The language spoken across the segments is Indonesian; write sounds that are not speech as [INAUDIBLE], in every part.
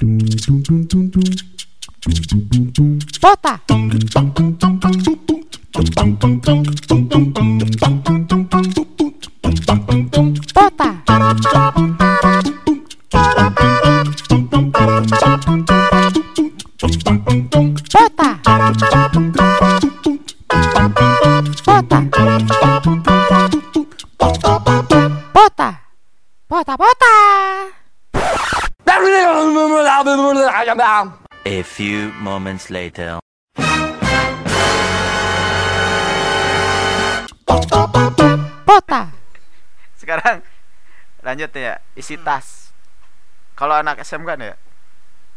doom doom doom doom moments later. Bota. Sekarang lanjut ya, isi tas. Kalau anak SMK nih ya,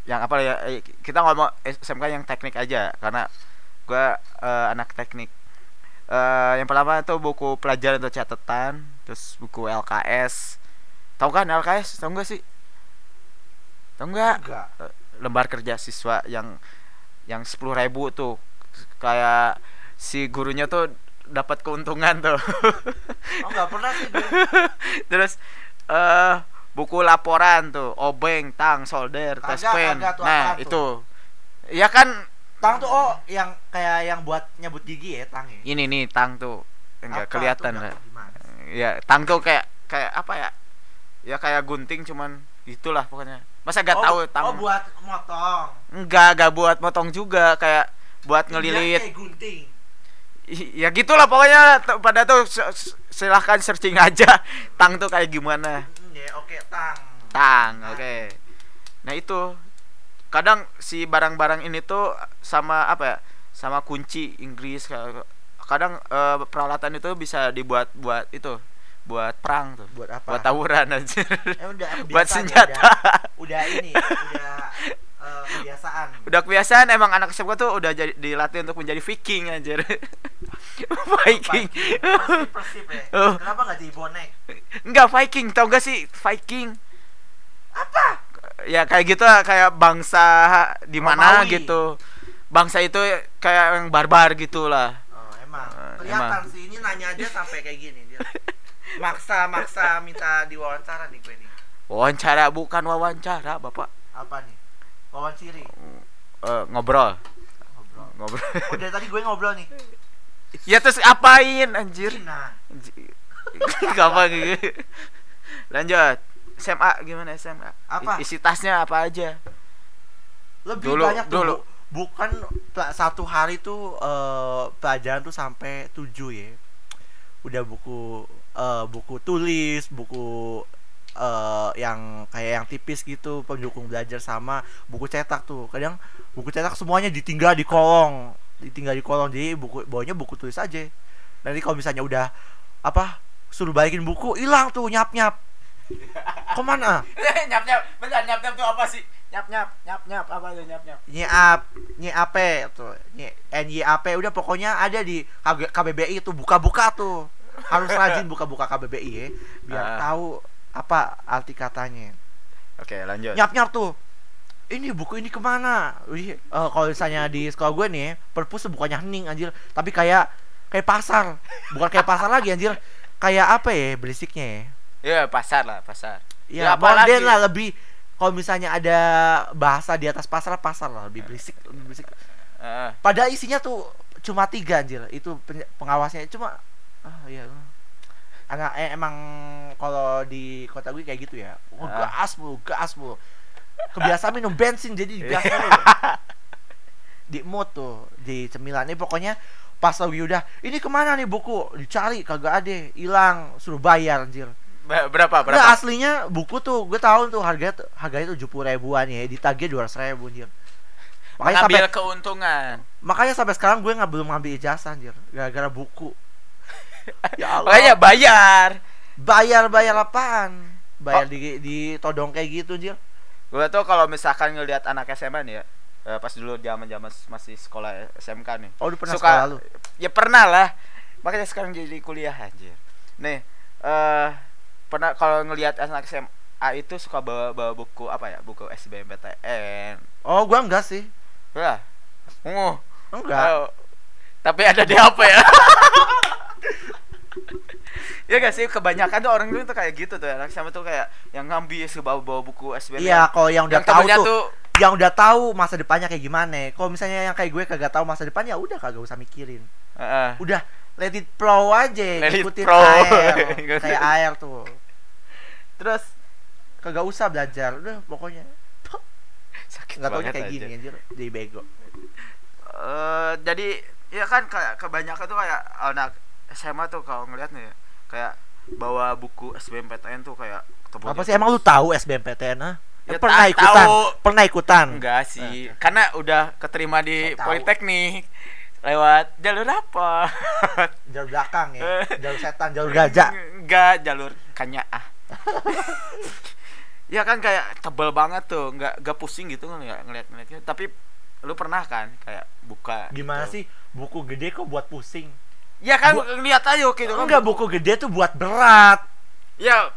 yang apa ya? eh, Kita ngomong SMK yang teknik aja karena gua eh, anak teknik. Eh, yang pertama itu buku pelajaran atau catatan, terus buku LKS. Tahu kan LKS? Tahu nggak sih? Tahu nggak? Enggak. Lembar kerja siswa yang yang sepuluh ribu tuh. Kayak si gurunya tuh dapat keuntungan tuh. Oh nggak pernah sih [LAUGHS] terus eh buku laporan tuh. Obeng tang solder Kagak, tes pen. kagak tuh, nah apaan tuh? itu ya kan? Tang tuh oh yang kayak yang buat nyebut gigi ya tang ya. ini nih tang tuh. Enggak kelihatan. Tuh, ya tang tuh kayak kayak apa ya? Ya kayak gunting cuman itulah pokoknya masa gak oh, tahu tang Oh buat motong. enggak gak buat motong juga kayak buat Dia ngelilit Kayak gunting. Ya gitulah pokoknya pada tuh silahkan searching aja [LAUGHS] tang tuh kayak gimana ya oke tang. tang oke nah itu kadang si barang-barang ini tuh sama apa ya sama kunci Inggris ka- kadang eh, peralatan itu bisa dibuat buat itu buat perang tuh Buat apa? buat tawuran aja Eh, udah buat senjata Udah, udah ini, udah eh, kebiasaan. udah kebiasaan emang anak SMK tuh udah jadi dilatih untuk menjadi Viking anjir [LAUGHS] Viking Persib, persib ya. Oh. Kenapa nggak jadi bonek? Enggak Viking, tau gak sih Viking? Apa? Ya kayak gitu kayak bangsa di mana Romawi. gitu. Bangsa itu kayak yang barbar gitu lah. Oh emang. Eh, Kelihatan emang. sih ini nanya aja sampai kayak gini dia. [LAUGHS] Maksa maksa minta diwawancara nih gue nih. Wawancara bukan wawancara, Bapak. Apa nih? Wawanciri. Eh, ngobrol. Ngobrol. Ngobrol. Oh dari tadi gue ngobrol nih. ya terus apain anjir? Cina. [LAUGHS] Gampang gitu. Lanjut. SMA gimana SMA? Apa? Isi tasnya apa aja? Lebih Dulu- banyak tuh. dulu. Bu. Bukan satu hari tuh eh, pelajaran tuh sampai tujuh ya. Udah buku eh, buku tulis, buku eh, yang kayak yang tipis gitu pendukung belajar sama buku cetak tuh. Kadang buku cetak semuanya ditinggal di kolong, ditinggal di kolong. Jadi buku bawahnya buku tulis aja. Nanti kalau misalnya udah apa suruh balikin buku hilang tuh nyap nyap. Ke mana? [LAUGHS] nyap nyap, bentar nyap nyap tuh apa sih? Nyap nyap, nyap nyap apa tuh nyap nyap? nyap nyap tuh ny nyap udah pokoknya ada di KBBI tuh buka-buka tuh harus [LAUGHS] rajin buka-buka KBBI ya biar Ah. tahu apa arti katanya Oke, lanjut. nyap nyap tuh ini buku ini ke mana Wih, eh, kalau misalnya di sekolah gue nih perpus bukannya hening anjir tapi kayak kayak pasar bukan kayak pasar lagi anjir kayak apa ya berisiknya ya Ya, pasar lah, pasar. ya, Ya, apalagi? modern lah lebih kalau misalnya ada bahasa di atas pasar pasar lah lebih berisik lebih berisik. Padahal isinya tuh cuma tiga anjir. Itu pen- pengawasnya cuma ah iya. Eh, emang kalau di kota gue kayak gitu ya. Oh, gas mulu, gas mulu. Kebiasaan minum bensin jadi gas mulu. [LAUGHS] Di mood tuh, di cemilan ini pokoknya pas lagi udah ini ke mana nih buku dicari kagak ada hilang suruh bayar anjir berapa? Berapa? Nggak, aslinya buku tuh gue tahu tuh harga harganya tujuh puluh ribuan ya ditagih dua ratus ribu anjir makanya sampai Mengambil keuntungan. makanya sampai sekarang gue nggak belum ngambil ijazah anjir gara-gara buku [LAUGHS] ya Allah Makanya bayar. bayar bayar apaan bayar Oh. di di todong kayak gitu anjir Gua tuh kalau misalkan ngelihat anak SMA nih ya, eh, pas dulu zaman-zaman masih sekolah SMK nih. oh lu pernah Suka- sekolah lu Ya pernah lah. Makanya sekarang jadi kuliah anjir. Nih, eh pernah kalau ngelihat anak SMA itu suka bawa bawa buku apa ya? Buku SBMPTN. oh gue enggak sih Lah. Oh. enggak Oh. Tapi ada di apa ya? [LAUGHS] ya gak sih kebanyakan tuh orang tuh kayak gitu tuh anak SMA tuh kayak yang ngambil bawa bawa buku SBM Iya, kalau yang udah yang tahu tuh, tuh yang udah tahu masa depannya kayak gimana. Kalau misalnya yang kayak gue kagak tahu masa depan ya udah kagak usah mikirin. Heeh. Udah let it flow aja, Let it ngikutin flow. air. [LAUGHS] Kayak air tuh. Terus Kagak usah belajar, udah pokoknya. sakit Nggak taunya banget kayak aja. gini anjir, jadi bego. Eh, jadi ya kan kayak kebanyakan tuh kayak anak SMA tuh kalau ngeliat nih ya, kayak bawa buku SBMPTN tuh kayak Apa sih emang lu tahu SBMPTN ah? Ya, pernah ta- ikutan? tahu. Pernah ikutan? enggak sih karena udah keterima di. Politeknik lewat jalur apa [LAUGHS] Jalur belakang ya, jalur setan, jalur gajah. enggak jalur kanyaah ya kan kayak tebel banget tuh nggak nggak pusing gitu ngeliat ngeliat ngeliatnya tapi lu pernah kan kayak buka Gimana gitu. sih? Buku gede kok buat pusing? ya kan Bu- ngeliat aja gitu kan Enggak, buku gede tuh buat berat. ya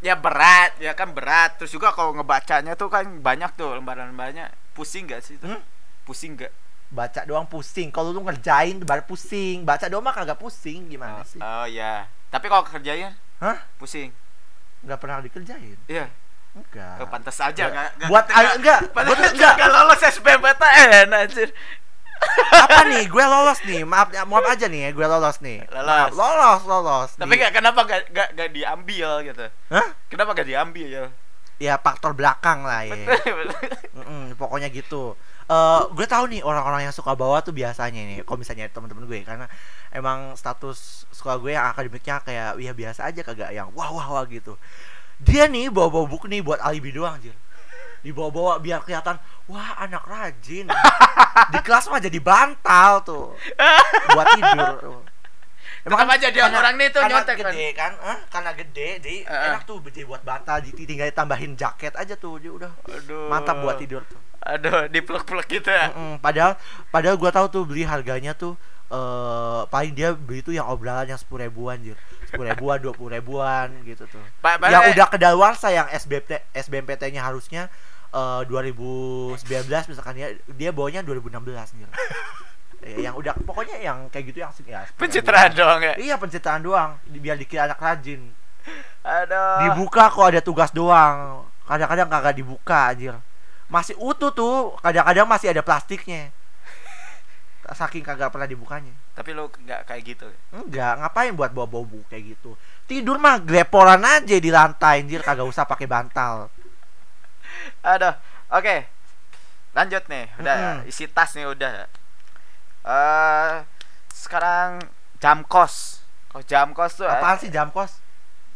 ya berat ya kan berat terus juga kalau ngebacanya tuh kan banyak tuh lembaran-lembarannya pusing gak sih itu Hmm? pusing gak Baca doang pusing. Kalau lu ngerjain baru pusing. Baca doang mah kagak pusing. Gimana oh, sih? oh ya tapi kalau kerjain Hah? pusing Nggak pernah dikerjain? iya Enggak. oh, pantas aja Nggak. nggak nggak- Buat nggak- enggak, pantas buat- enggak. nggak lolos SBMPTN anjir apa nih gue lolos nih maaf ya, maaf aja nih ya gue lolos nih Lolos. Maaf, lolos lolos tapi nggak kenapa gak, gak, gak diambil gitu Hah? kenapa gak diambil ya ya faktor belakang lah ya Mm-mm, pokoknya gitu Eh gue tahu nih orang-orang yang suka bawa tuh biasanya nih kalau misalnya teman-teman gue karena emang status sekolah gue yang akademiknya kayak ya biasa aja kagak yang wah wah wah gitu dia nih bawa-bawa buku nih buat alibi doang anjir dibawa-bawa biar kelihatan wah anak rajin [LAUGHS] di kelas mah jadi bantal tuh buat tidur tuh. Tetap aja dia orang nih tuh karena nyontek kan. gede kan, Hah? karena gede jadi Heeh. enak tuh jadi buat bantal jadi tinggal tambahin jaket aja tuh dia udah aduh mantap buat tidur tuh aduh diplek-plek gitu ya? Mm-mm, padahal padahal gua tahu tuh beli harganya tuh eh paling dia beli tuh yang obrolan yang sepuluh ribuan anjir sepuluh ribuan dua puluh ribuan gitu tuh. Pa- pa- yang udah kedaluarsa yang SBMT SBMPT-nya harusnya eh 2019 misalkan ya dia bawanya 2016 anjir [LAUGHS] Ya, yang udah pokoknya yang kayak gitu yang ya, 10 pencitraan doang ya? Iya pencitraan doang. Biar dikira anak rajin. Aduh. Dibuka kok ada tugas doang. Kadang-kadang kagak dibuka anjir masih utuh tuh kadang-kadang masih ada plastiknya. Saking kagak pernah dibukanya. Tapi lu nggak kayak gitu? Enggak ngapain buat bawa bawa buku kayak gitu? Tidur mah greporan aja di lantai anjir kagak usah pakai bantal. Aduh oke. Lanjut nih udah Mm-mm. isi tas nih udah. Eh sekarang jam kos. Kalau jam kos tuh apaan sih jam kos?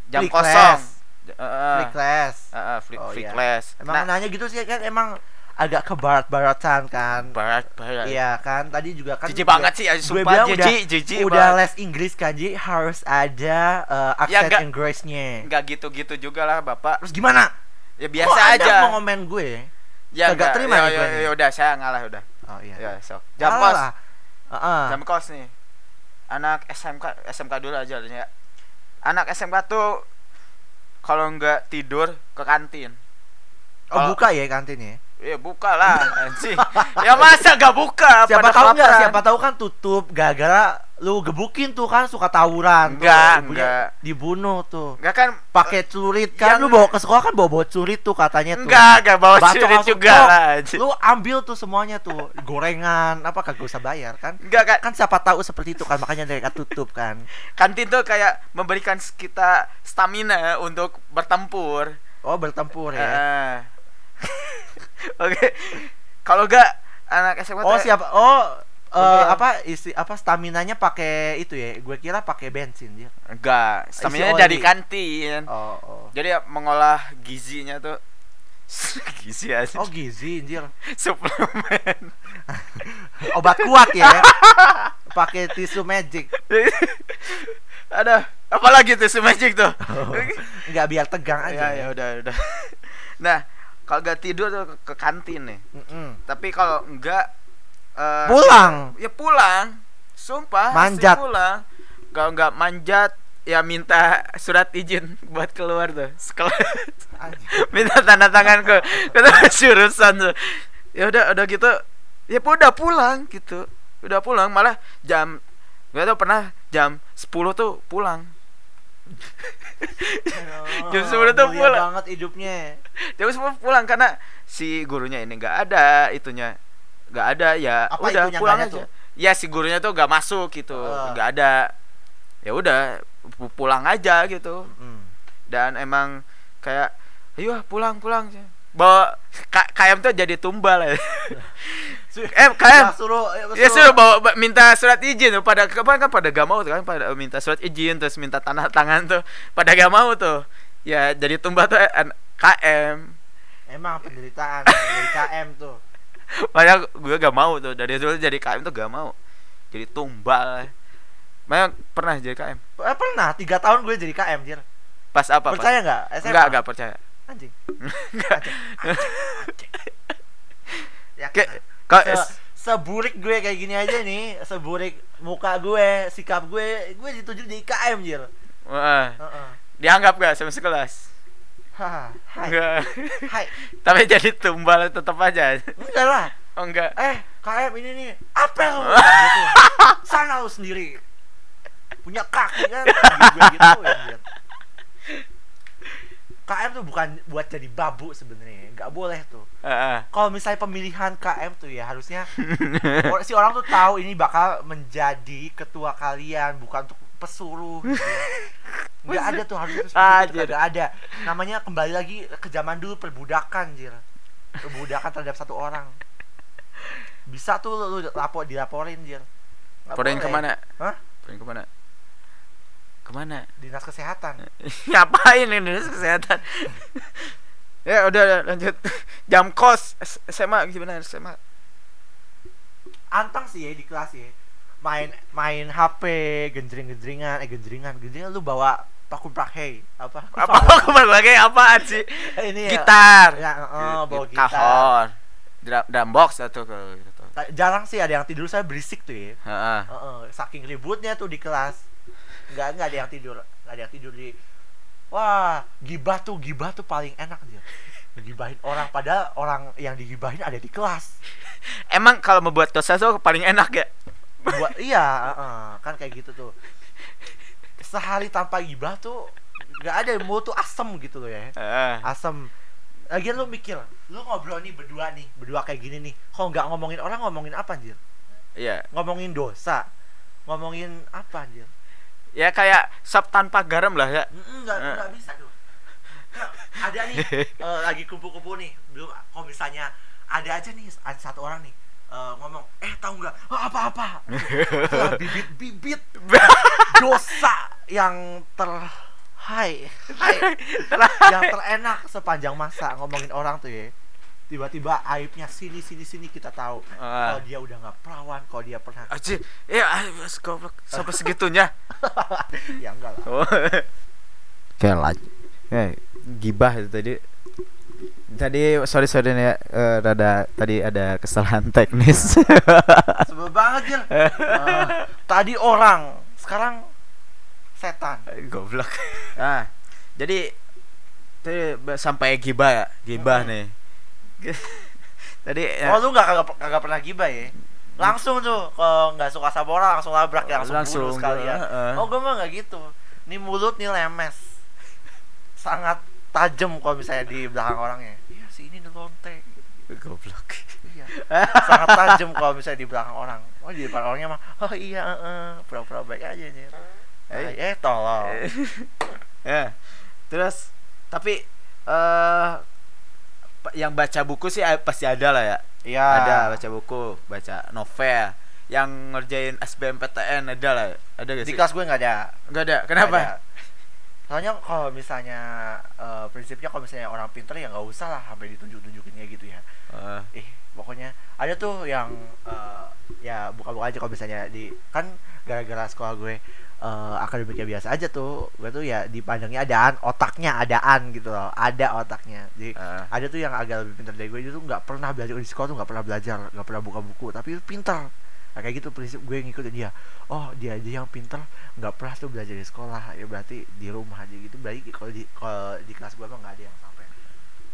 Jam kosong free class. Heeh, free, Oh, free iya. class. Emang nah. nanya gitu sih kan emang agak ke barat-baratan kan. Barat barat. Iya kan tadi juga kan jijik gue- banget sih ya gue sumpah udah jijik jijik udah banget. les Inggris kan jadi harus ada uh, Ya, accent nggak- Inggrisnya. nggak gitu-gitu juga lah bapak. Terus gimana? Ya Kok biasa Anda aja. mau ngomen gue? Ya nggak- terima ya, ya, gue ya udah saya ngalah udah. Oh iya. Ya so. Jam kos. Lah. Heeh. jam kos nih. Anak SMK SMK dulu aja ya anak SMK tuh kalau nggak tidur ke kantin. Oh buka ya kantinnya ya? Buka lah anjing. Ya masa gak buka? Siapa tahu enggak kelaparan? siapa tahu kan tutup gara-gara lu gebukin tuh kan suka tawuran tuh. Enggak, Ibunya enggak. dibunuh tuh. Enggak kan pakai celurit kan Yang- lu bawa ke sekolah kan bawa bawa celurit tuh katanya tuh. Enggak enggak bawa Bacok celurit juga "Tok, lah lu ambil tuh semuanya tuh gorengan apa kagak usah bayar kan? Enggak kan kan siapa tahu seperti itu kan makanya mereka tutup kan. [LAUGHS] Kantin tuh kayak memberikan kita stamina untuk bertempur. Oh bertempur ya? Ah. [LAUGHS] oke. Kalau enggak anak SMK oh tuh- siapa? Oh eh, Oke. apa isi apa staminanya pakai itu ya? Gue kira pakai bensin dia. Enggak stamina dari kantin. Oh oh. Jadi ya, mengolah gizinya tuh. [LAUGHS] Gizi aja. Oh gizi anjir. [LAUGHS] Suplemen. [LAUGHS] Obat kuat ya? Pakai tisu magic. Ada apalagi si magic tuh? Nggak biar tegang ya aja ya udah udah. Nah kalau nggak tidur tuh ke kantin nih. Mm-mm. tapi kalau enggak eh, pulang? Ya pulang. Sumpah Manjat. pulang. Kalau nggak manjat. Ya minta surat izin buat keluar tuh sekolah. [LAUGHS] Minta tanda tangan ke ke tempat jurusan tuh. Ya udah udah gitu ya udah pulang gitu. Udah pulang malah jam gue tuh pernah jam 10 tuh pulang. [LAUGHS] Jam 10 tuh pulang. banget hidupnya. Jam 10 pulang karena si gurunya ini nggak ada itunya nggak ada ya Apa udah pulang aja tuh? ya si gurunya tuh nggak masuk gitu Ah. nggak ada ya udah pu- pulang aja gitu Hmm. dan emang kayak ayo pulang pulang bawa K- KM tuh jadi tumbal [LAUGHS] ya. eh KM Nah, suruh, ya suruh bawa ba- minta surat izin tuh pada kapan kan pada gak mau tuh kan pada minta surat izin terus minta tanah tangan tuh pada gak mau tuh ya jadi tumbal tuh eh, KM Emang penderitaan [LAUGHS] dari KM tuh. Makanya gue gak mau tuh dari dulu jadi KM tuh gak mau jadi tumbal Makanya pernah jadi KM Eh, pernah tiga tahun gue jadi KM jir. pas apa Percaya nggak? SMA? Enggak enggak percaya Anjing. Kayak ya? Se- seburik gue kayak gini aja nih, seburik muka gue, sikap gue, gue dituju jadi KM jir. Wah, Heeh. dianggap gak sama sekelas? Hai. Enggak. Hai. Tapi jadi tumbal tetap aja. Enggak lah. Oh enggak. Eh, KM ini nih, apa lu? [LAUGHS] gitu. Sana lu sendiri. Punya kaki kan? Gue gitu ya. KM tuh bukan buat jadi babu sebenarnya, nggak boleh tuh. Heeh. Kalau misalnya pemilihan KM tuh ya harusnya [LAUGHS] si orang tuh tahu ini bakal menjadi ketua kalian, bukan untuk pesuruh. Gitu. [LAUGHS] Nggak ada tuh tuh seperti itu Anjir. nggak ada. Namanya kembali lagi ke zaman dulu perbudakan, jir. Perbudakan terhadap satu orang. Bisa tuh lu, lu lapor dilaporin, jir. Nggak Porin boleh. ke mana? Hah? Porin ke mana? Ke mana? Dinas kesehatan. [LAUGHS] Ngapain ini kesehatan? [LAUGHS] ya udah udah, lanjut. Jam kos SMA gimana SMA? Antang sih ya di kelas ya. Main main HP, genjring-genjringan, eh genjringan, genjringan lu bawa pakum prahe apa? [LAUGHS] Apa kembali lagi apaan sih? Eh, ini ya. Gitar. Ya, oh, bawa gitar. Kahon. Drum, drum box atau ke gitu. Jarang sih ada yang tidur saya berisik tuh ya. Heeh. Heeh, saking ributnya tuh di kelas. Nggak nggak ada yang tidur, nggak ada yang tidur di Wah, gibah tuh, gibah tuh paling enak dia. Gibahin orang padahal orang yang digibahin ada di kelas. Emang kalau membuat dosa tuh paling enak ya? Buat iya, heeh, kan kayak gitu tuh. Sehari tanpa gibah tuh nggak ada mulut tuh asem gitu loh ya. Asem. Lagian lu mikir, lu ngobrol nih berdua nih, berdua kayak gini nih. Kok nggak ngomongin orang ngomongin apa anjir? Iya. Ngomongin dosa. Ngomongin apa anjir? Ya kayak sop tanpa garam lah ya. Mm, Nggak Eh. nggak bisa tuh. Ada nih [LAUGHS] eh, lagi kumpul-kumpul nih. Belum kalau misalnya ada aja nih ada satu orang nih eh, ngomong, "Eh, tahu nggak? Oh, apa-apa." [LAUGHS] Wah, Bibit-bibit [LAUGHS] dosa yang ter hai, hai yang terenak sepanjang masa ngomongin orang tuh ya. Tiba-tiba aibnya sini sini sini kita tahu. Ah. Kalau dia udah nggak perawan, kalau dia pernah Aji, ya goblok sampai segitunya. [LAUGHS] ya enggak lah. Oh. Kayak lagi. Eh, gibah itu tadi. Tadi sorry sorry nih ya, eh, rada tadi ada kesalahan teknis. [LAUGHS] Sebel banget Jil Eh, Tadi orang Sekarang Setan Goblok. Nah, jadi tadi sampai gibah ya, gibah nih. [LAUGHS] tadi ya, Oh lu gak kagak, kagak pernah gibah ya Langsung tuh Kalau gak suka sama orang Langsung labrak ya Langsung, Langsung, bunuh sekalian heeh. Oh gue mah gak gitu Nih mulut nih lemes Sangat tajam kalau misalnya di belakang orangnya Iya si ini nih lonte goblok. Iya [LAUGHS] Sangat tajam kalau misalnya di belakang orang Oh di depan orangnya mah Oh iya heeh Pura-pura baik aja nih Eh. Eh, eh tolong ya. [LAUGHS] Terus tapi eh pa- yang baca buku sih eh, pasti ada lah ya. Iya Ada baca buku, baca novel. Yang ngerjain SBMPTN ada lah. Ada gak Di sih? kelas gue gak ada Enggak ada. Kenapa? Ada. Soalnya kalau misalnya eh, prinsipnya kalau misalnya orang pinter ya nggak usah lah sampai ditunjuk-tunjukin kayak gitu ya. Eh, Ih, pokoknya ada tuh yang eh, ya buka-buka aja kalau misalnya di kan gara-gara sekolah gue eh, akademiknya biasa aja tuh gue tuh ya dipandangnya adaan otaknya adaan gitu loh ada otaknya jadi eh. ada tuh yang agak lebih pintar dari gue itu tuh nggak pernah belajar di sekolah tuh nggak pernah belajar nggak pernah buka buku tapi itu pintar nah, kayak gitu prinsip gue ngikutin dia. Oh dia aja yang pintar nggak pernah tuh belajar di sekolah. Ya berarti di rumah aja gitu. Berarti kalau di kalau di kelas gue mah nggak ada yang sampai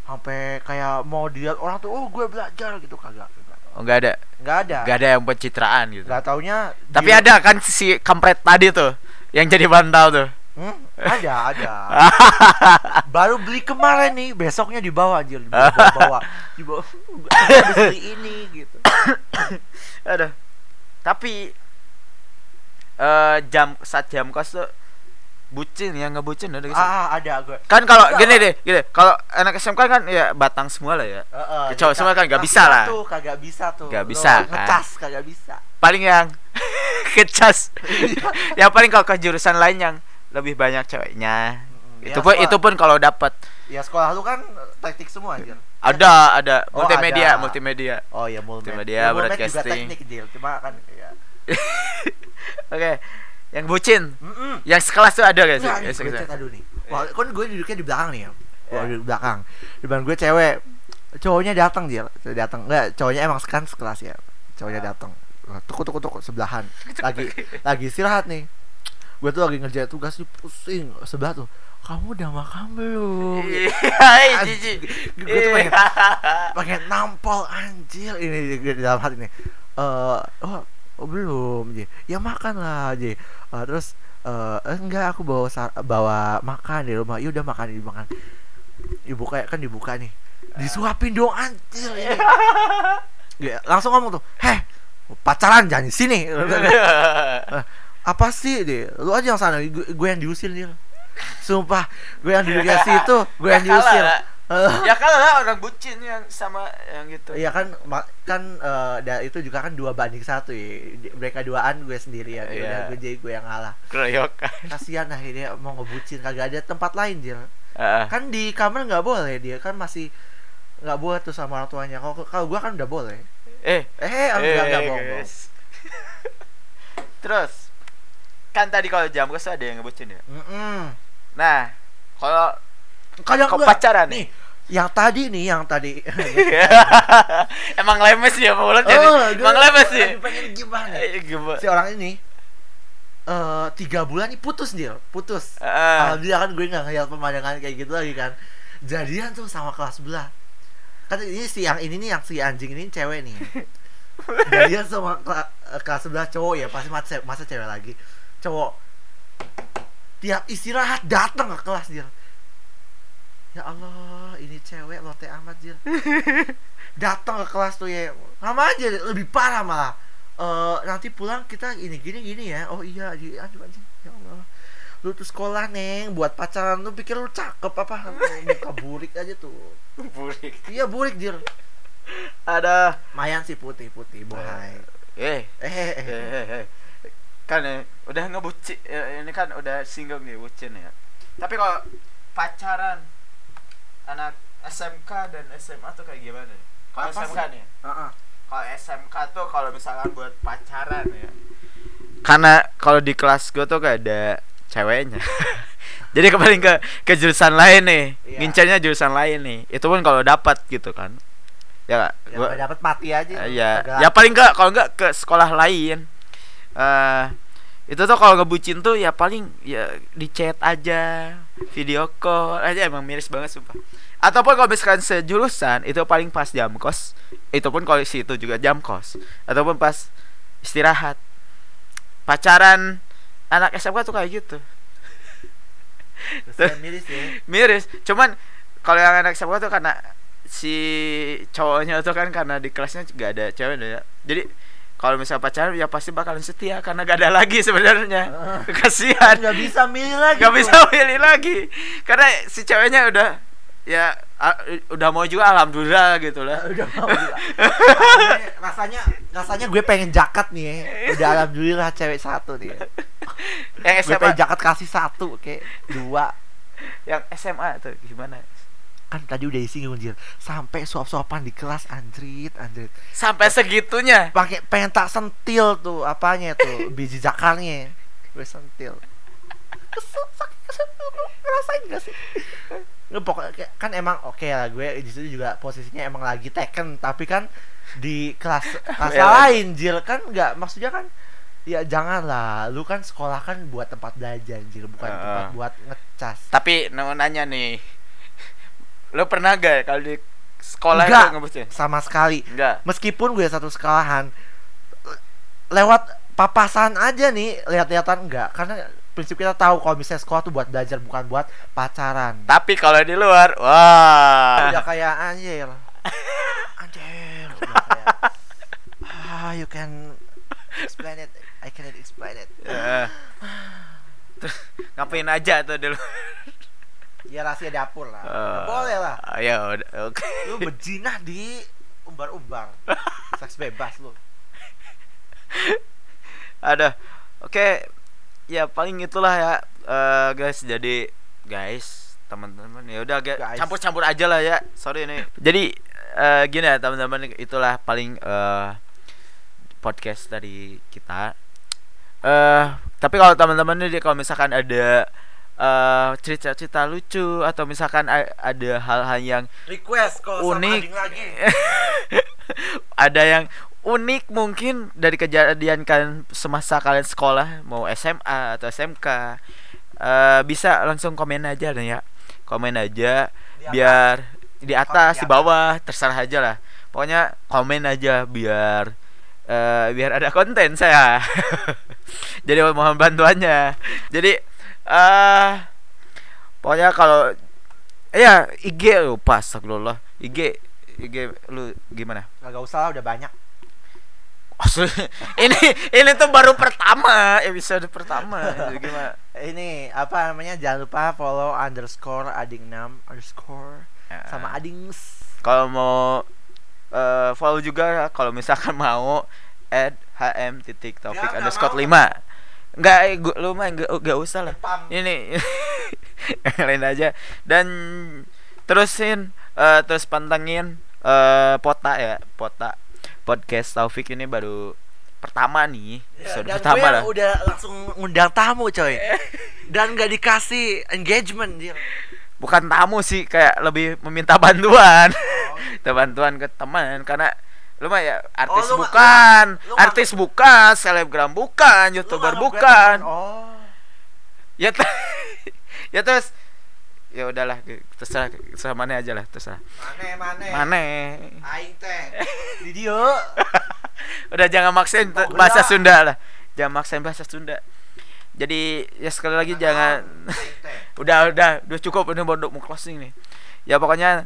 sampai kayak mau dilihat orang tuh oh gue belajar gitu. Kagak Oh, nggak ada. nggak ada. Nggak ada yang pencitraan gitu. nggak taunya Tapi dia- ada kan si kampret tadi tuh yang jadi bantal tuh. Hmm, ada ada. [LAUGHS] Baru beli kemarin nih besoknya dibawa anjir. Dibawa bawa [LAUGHS] dibawa habis beli ini gitu. [COUGHS] Aduh. Tapi eh jam saat jam kos tuh bucin yang ngebucin gitu. ah ada gue Kan kalau gini deh, gini. Kalau anak SMK kan ya batang semua lah ya. Heeh, Cowok jadi semua kan nggak bisa lah. tuh kagak bisa tuh Nggak Lo bisa, kan. ngecas kagak bisa Paling yang [LAUGHS] kecas. yang paling kalau ke jurusan lain yang lebih banyak ceweknya. Mm-mm. Itu Ya, pun sekolah- itu pun kalau dapat ya sekolah lu kan teknik semua anjir ada ada Oh, multimedia, ada. multimedia. oh ya Multimedia, Ya, mulmed juga broadcasting. teknik cuma kan ya [LAUGHS] Oke. Yang bucin, Mm-mm. yang sekelas tuh ada guys. Nih, gue cerita dulu nih. Wah, kan gue duduknya di belakang nih ya. Wah, Ya. di belakang. Depan gue cewek. Cowoknya datang dia, datang. Enggak, cowoknya emang kan sekelas ya. Cowoknya datang. Wah, Tuku tuku tuku sebelahan. [LAUGHS] Lagi lagi istirahat nih. Gue tuh lagi ngerjain tugas nih pusing sebelah tuh. Kamu udah makan belum? Iya, jijik. Gue tuh pengen, pengen nampol anjir ini di, di dalam hati nih. Eh, oh, oh, belum, Ji. Ya makan lah, Ji. Eh, terus eh, enggak aku bawa bawa makan di rumah. Ya udah makan dimakan. Dibuka kan dibuka nih. Disuapin dong anjir ini. Ya, langsung ngomong tuh, "Heh, pacaran jangan di sini." Apa sih deh lu aja yang sana gue yang diusir dia sumpah gue yang duduk situ gue yang Ya kalah diusir. Eh, ya kalau lah orang bucin yang sama yang gitu. Iya kan kan eh, da- itu juga kan dua banding satu ya. Mereka duaan gue sendiri ya. Iya. Udah gue jadi gue yang ngalah. Keroyokan. Kasihan lah dia mau ngebucin kagak ada tempat lain dia. Heeh. Kan di kamar nggak boleh dia kan masih nggak boleh tuh sama orang tuanya. Kalau kalau gue kan udah boleh. Eh, Eh, enggak enggak eh, bohong. [LAUGHS] Terus kan tadi kalau jam kos ada yang ngebucin ya. Mm-mm. Nah, kalau Kok enggak. pacaran nih. Yang tadi nih, yang tadi. [LAUGHS] emang lemes ya mulut jadi. Oh, emang lemes sih. pengen gimana? Eh, gimana? Si orang ini eh tiga bulan nih putus dia, putus. Heeh. Alhamdulillah kan gue nggak ngeliat pemandangan kayak gitu lagi kan Jadian tuh sama kelas sebelah Kan ini si yang ini nih yang si anjing ini cewek nih [LAUGHS] Jadian sama eh, kelas sebelah cowok ya Pasti masa, masa cewek lagi Cowok Tiap istirahat datang ke kelas dia Ya Allah ini cewek lote amat dia [LAUGHS] Datang ke kelas tuh ya Lama aja lebih parah malah. Eh nanti pulang kita ini gini gini ya. Oh iya di aduh anjing ya Allah. Lu tuh sekolah neng buat pacaran lu pikir lu cakep apa? [LAUGHS] Muka burik aja tuh. Burik. iya burik dir Ada. Mayan sih putih putih bohai eh eh. Eh, eh, eh. Eh, eh. kan ya, udah ngebucin ya, ini kan udah singgung nih bucin ya. Tapi kalau pacaran anak SMK dan SMA tuh kayak gimana? Kalau Apa SMK sih? nih. Heeh. kalau SMK tuh kalau misalkan buat pacaran ya karena kalau di kelas gue tuh gak ada ceweknya [LAUGHS] jadi kembali ke ke jurusan lain nih Iya. ngincernya jurusan lain nih itu pun kalau dapat gitu kan ya ya Gua- nggak dapat mati aja Eh, lu. ya ya paling enggak kalau enggak ke sekolah lain eh itu tuh kalau ngebucin tuh ya paling ya di chat aja video call aja emang miris banget sumpah. Ataupun kalau misalkan sejurusan itu paling pas jam kos itu pun kalau situ juga jam kos ataupun pas istirahat. Pacaran anak SMK tuh kayak gitu. [LAUGHS] Miris ya. Miris. Cuman kalau yang anak SMK tuh karena si cowoknya tuh kan karena di kelasnya gak ada cewek ya jadi kalau misalnya pacaran ya pasti bakalan setia karena gak ada lagi sebenarnya. [LAUGHS] Kasihan. Nggak bisa milih lagi gak bisa pilih lagi. Karena si ceweknya udah ya udah mau juga alhamdulillah gitu lah. [LAUGHS] Udah mau gila. [LAUGHS] rasanya, rasanya gue pengen jakat nih ya. udah alhamdulillah cewek satu nih. Ya. yang gue SMA pengen jakat kasih satu kayak dua. Yang SMA tuh gimana kan tadi udah isi ngunjir sampai suap-suapan di kelas anjrit anjrit. Sampai segitunya? Pakai pengen tak sentil tuh apanya tuh [LAUGHS] biji jakarnya gue sentil. Ngerasain gak sih? Nggak, pokoknya kan emang oke lah gue di situ juga posisinya emang lagi teken tapi kan di kelas kelas Iya. lain jil kan nggak maksudnya kan ya jangan lah lu kan sekolah kan buat tempat belajar jil bukan Heeh. tempat buat ngecas. Tapi nanya nih lo pernah gak kalau di sekolah Enggak. ngebusnya? Sama sekali. Enggak meskipun gue satu sekolahan le- lewat papasan aja nih lihat-lihatan enggak karena prinsip kita tahu kalau misalnya sekolah tuh buat belajar bukan buat pacaran. Tapi kalau di luar wah. Udah kayak anjir. [LAUGHS] Anjir udah kayak ah you can explain it. I cannot explain it. Eh. Terus ngapain aja tuh dulu ya rahasia dapur lah. Eh, boleh lah. ya oke. Lu berjinah di umbar-umbar seks bebas lu. Ada oke. Ya paling itulah ya. Eh, guys jadi guys teman-teman ya udah campur-campur aja lah ya. Sorry nih. Jadi eh, gini ya teman-teman itulah paling eh, podcast dari kita. Eh tapi kalau teman-teman nih kalau misalkan ada eh, cerita-cerita lucu atau misalkan ada hal-hal yang request sama Unik. Ading lagi. [LAUGHS] Ada yang unik mungkin dari kejadian kalian semasa kalian sekolah mau SMA atau SMK eh, bisa langsung komen aja nih ya. Komen aja Di atas. biar di atas. di bawah terserah aja lah. Pokoknya komen aja biar eh, biar ada konten saya. [LAUGHS] Jadi mohon bantuannya. Jadi eh pokoknya kalau ya IG lupa astagfirullah. IG IG lu gimana? Gak usah lah udah banyak. Asli, [LAUGHS] ini ini tuh baru pertama episode pertama. Gimana? [LAUGHS] Ini apa namanya jangan lupa follow underscore ading 6 underscore sama adings. Kalau mau eh, follow juga kalau misalkan mau add hm titik taufik Ya, underscore lima nggak eh, gua, lu mah nggak nggak usah lah. Ini yang [LAUGHS] lain aja. Dan terusin eh, terus pantengin eh, pota ya pota. Podcast taufik ini baru pertama nih Ya, dan pertama gue lah. udah langsung ngundang tamu coy. [LAUGHS] Dan gak dikasih engagement dia bukan tamu sih kayak lebih meminta bantuan. Oh. [LAUGHS] minta bantuan ke teman karena lu mah ya artis Oh, lu bukan. lu artis bukan selebgram bukan youtuber bukan. oh. Ya [LAUGHS] ya terus ya udahlah terserah terserah mana aja lah terserah. Mana mana? Mana? Aing teh. [LAUGHS] Video [LAUGHS] udah jangan maksain Oh, bahasa udah. Sunda lah. Jangan maksain bahasa Sunda. Jadi ya sekali lagi jangan Aing teh. udah udah udah cukup. Ini baru mau closing nih. Ya pokoknya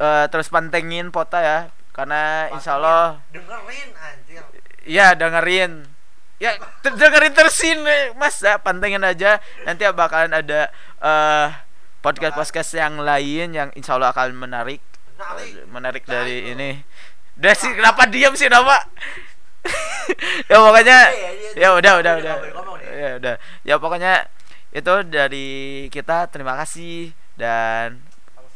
eh, terus pantengin pota ya karena insya Allah dengerin anjir Iya dengerin. Ya ter- dengerin tersin eh, Mas. Ya, pantengin aja. Nanti bakalan ada eh Podcast-podcast yang lain Yang insya Allah akan menarik. Menarik. Eh, Menarik Nah, dari itu. ini. Udah sih kenapa diam sih nama [LAUGHS] Ya pokoknya Iya, iya, iya. Ya udah udah Udah. Ya udah. Ya pokoknya Itu dari kita. Terima kasih Dan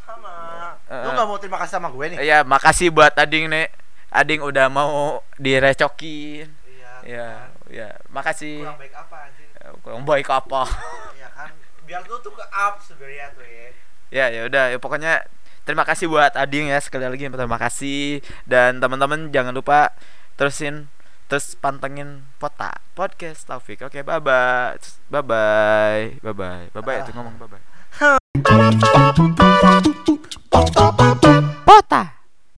sama Eh, lu eh. gak mau terima kasih sama gue nih Ya makasih buat Ading nih Ading udah mau direcokin iya Ya, kan. ya, makasih. kurang baik apa anjir Eh, Kurang baik apa? [LAUGHS] Iya kan biar lu tuh ke up sebenarnya tuh ya ya, ya udah, ya pokoknya terima kasih buat Ading ya sekali lagi terima kasih dan teman-teman jangan lupa terusin terus pantengin Pota Podcast Taufik. Oke, bye bye. Bye bye. Bye bye. Bye bye itu ngomong bye bye. [LAUGHS] kota.